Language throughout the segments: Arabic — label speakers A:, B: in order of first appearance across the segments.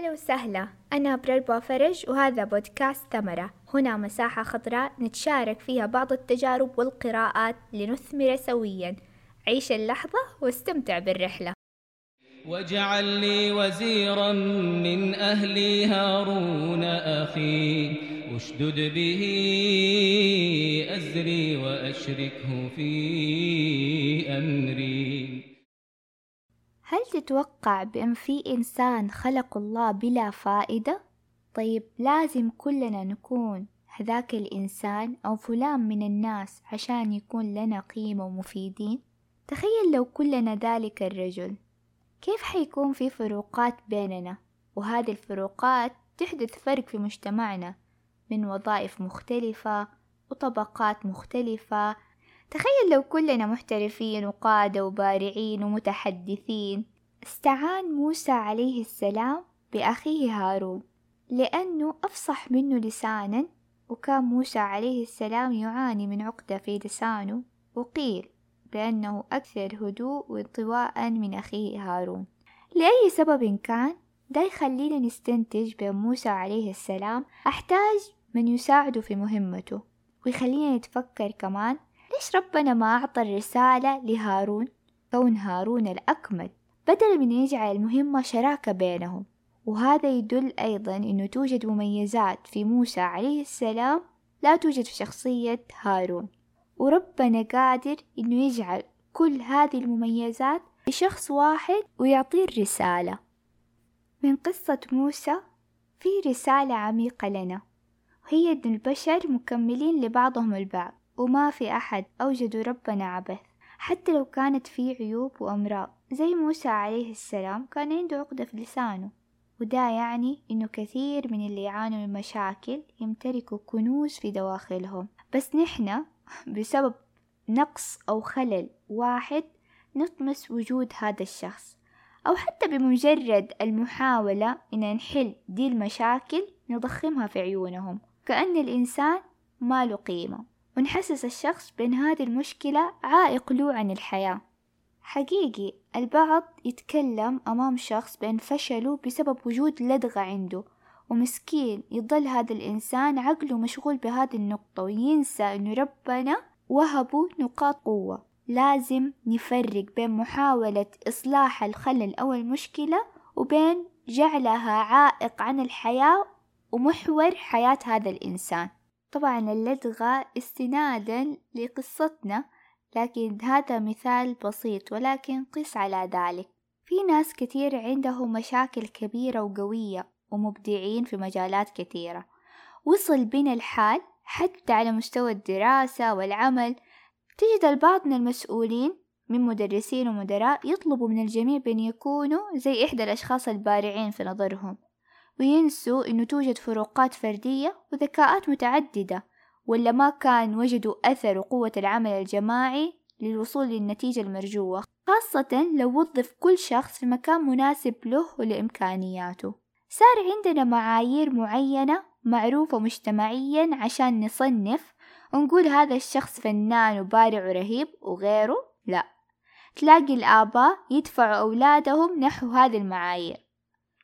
A: هلا وسهلا. أنا برلبا فرج وهذا بودكاست ثمرة. هنا مساحة خضراء نتشارك فيها بعض التجارب والقراءات لنثمر سويا. عيش اللحظة واستمتع بالرحلة.
B: واجعل لي وزيرا من أهلي هارون أخي. أشدد به أزري وأشركه في أمري.
A: هل تتوقع بأن في إنسان خلق الله بلا فائدة؟ طيب لازم كلنا نكون هذاك الإنسان أو فلان من الناس عشان يكون لنا قيمة ومفيدين؟ تخيل لو كلنا ذلك الرجل كيف حيكون في فروقات بيننا وهذه الفروقات تحدث فرق في مجتمعنا من وظائف مختلفة وطبقات مختلفة تخيل لو كلنا محترفين وقادة وبارعين ومتحدثين. استعان موسى عليه السلام بأخيه هارون لأنه أفصح منه لسانا. وكان موسى عليه السلام يعاني من عقدة في لسانه. وقيل بأنه أكثر هدوء وانطواء من أخيه هارون. لأي سبب كان ده يخلينا نستنتج بأن موسى عليه السلام أحتاج من يساعده في مهمته. ويخلينا نتفكر كمان ليش ربنا ما أعطى الرسالة لهارون كون هارون الأكمل؟ بدل من يجعل المهمة شراكة بينهم. وهذا يدل أيضا أنه توجد مميزات في موسى عليه السلام لا توجد في شخصية هارون. وربنا قادر إنه يجعل كل هذه المميزات لشخص واحد ويعطيه الرسالة. من قصة موسى في رسالة عميقة لنا. هي أن البشر مكملين لبعضهم البعض. وما في أحد أوجدوا ربنا عبث حتى لو كانت في عيوب وأمراض. زي موسى عليه السلام كان عنده عقدة في لسانه وده يعني إنه كثير من اللي يعانوا من مشاكل يمتلكوا كنوز في دواخلهم. بس نحنا بسبب نقص أو خلل واحد نطمس وجود هذا الشخص. أو حتى بمجرد المحاولة إن نحل دي المشاكل نضخمها في عيونهم كأن الإنسان ما له قيمة. ونحسس الشخص بأن هذه المشكلة عائق له عن الحياة. حقيقي البعض يتكلم أمام شخص بأن فشله بسبب وجود لدغة عنده ومسكين يضل هذا الإنسان عقله مشغول بهذه النقطة وينسى إنه ربنا وهبه نقاط قوة. لازم نفرق بين محاولة إصلاح الخلل أو المشكلة وبين جعلها عائق عن الحياة ومحور حياة هذا الإنسان. طبعا اللدغة استنادا لقصتنا لكن هذا مثال بسيط ولكن قس على ذلك. في ناس كثير عندهم مشاكل كبيرة وقوية ومبدعين في مجالات كثيرة. وصل بنا الحال حتى على مستوى الدراسة والعمل تجد البعض من المسؤولين من مدرسين ومدراء يطلبوا من الجميع بأن يكونوا زي إحدى الأشخاص البارعين في نظرهم. وينسوا إنه توجد فروقات فردية وذكاءات متعددة ولا ما كان وجدوا أثر وقوة العمل الجماعي للوصول للنتيجة المرجوة خاصة لو وظف كل شخص في مكان مناسب له ولإمكانياته. صار عندنا معايير معينة معروفة مجتمعيا عشان نصنف ونقول هذا الشخص فنان وبارع ورهيب وغيره؟ لا. تلاقي الآباء يدفعوا أولادهم نحو هذه المعايير.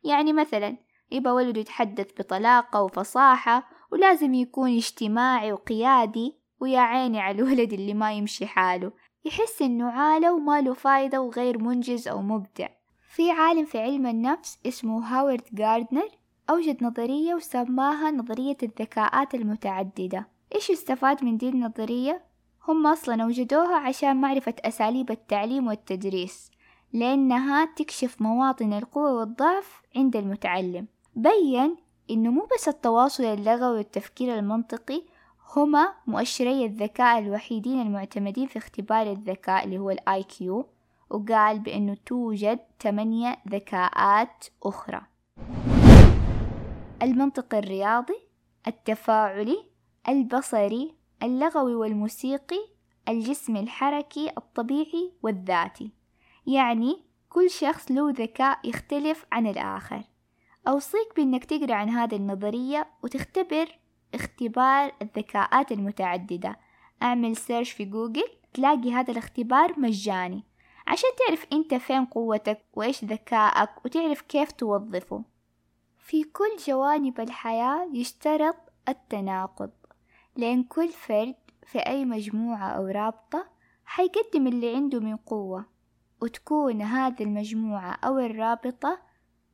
A: يعني مثلا يبقى ولده يتحدث بطلاقة وفصاحة ولازم يكون اجتماعي وقيادي ويا عيني على الولد اللي ما يمشي حاله. يحس إنه عالة وما له فايدة وغير منجز أو مبدع. في عالم في علم النفس اسمه هاورد جاردنر أوجد نظرية وسماها نظرية الذكاءات المتعددة. إيش استفاد من دي النظرية؟ هم أصلا أوجدوها عشان معرفة أساليب التعليم والتدريس لأنها تكشف مواطن القوة والضعف عند المتعلم. بين إنه مو بس التواصل اللغوي والتفكير المنطقي هما مؤشري الذكاء الوحيدين المعتمدين في اختبار الذكاء اللي هو ال IQ وقال بأنه توجد ثمانية ذكاءات أخرى. المنطق الرياضي التفاعلي البصري اللغوي والموسيقي الجسم الحركي الطبيعي والذاتي. يعني كل شخص له ذكاء يختلف عن الآخر. أوصيك بأنك تقرأ عن هذه النظرية وتختبر اختبار الذكاءات المتعددة. أعمل search في جوجل تلاقي هذا الاختبار مجاني. عشان تعرف أنت فين قوتك وإيش ذكائك وتعرف كيف توظفه. في كل جوانب الحياة يشترط التناقض. لأن كل فرد في أي مجموعة أو رابطة حيقدم اللي عنده من قوة. وتكون هذه المجموعة أو الرابطة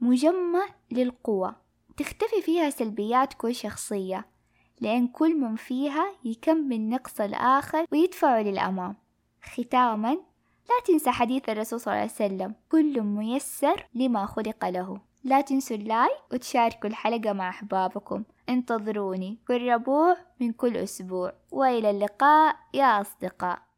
A: مجمع للقوة. تختفي فيها سلبيات كل شخصية لأن كل من فيها يكمل نقص الآخر ويدفعه للأمام. ختاما لا تنسى حديث الرسول صلى الله عليه وسلم كل ميسر لما خلق له. لا تنسوا اللايك وتشاركوا الحلقة مع أحبابكم. انتظروني. كل ربوع من كل أسبوع. وإلى اللقاء يا أصدقاء.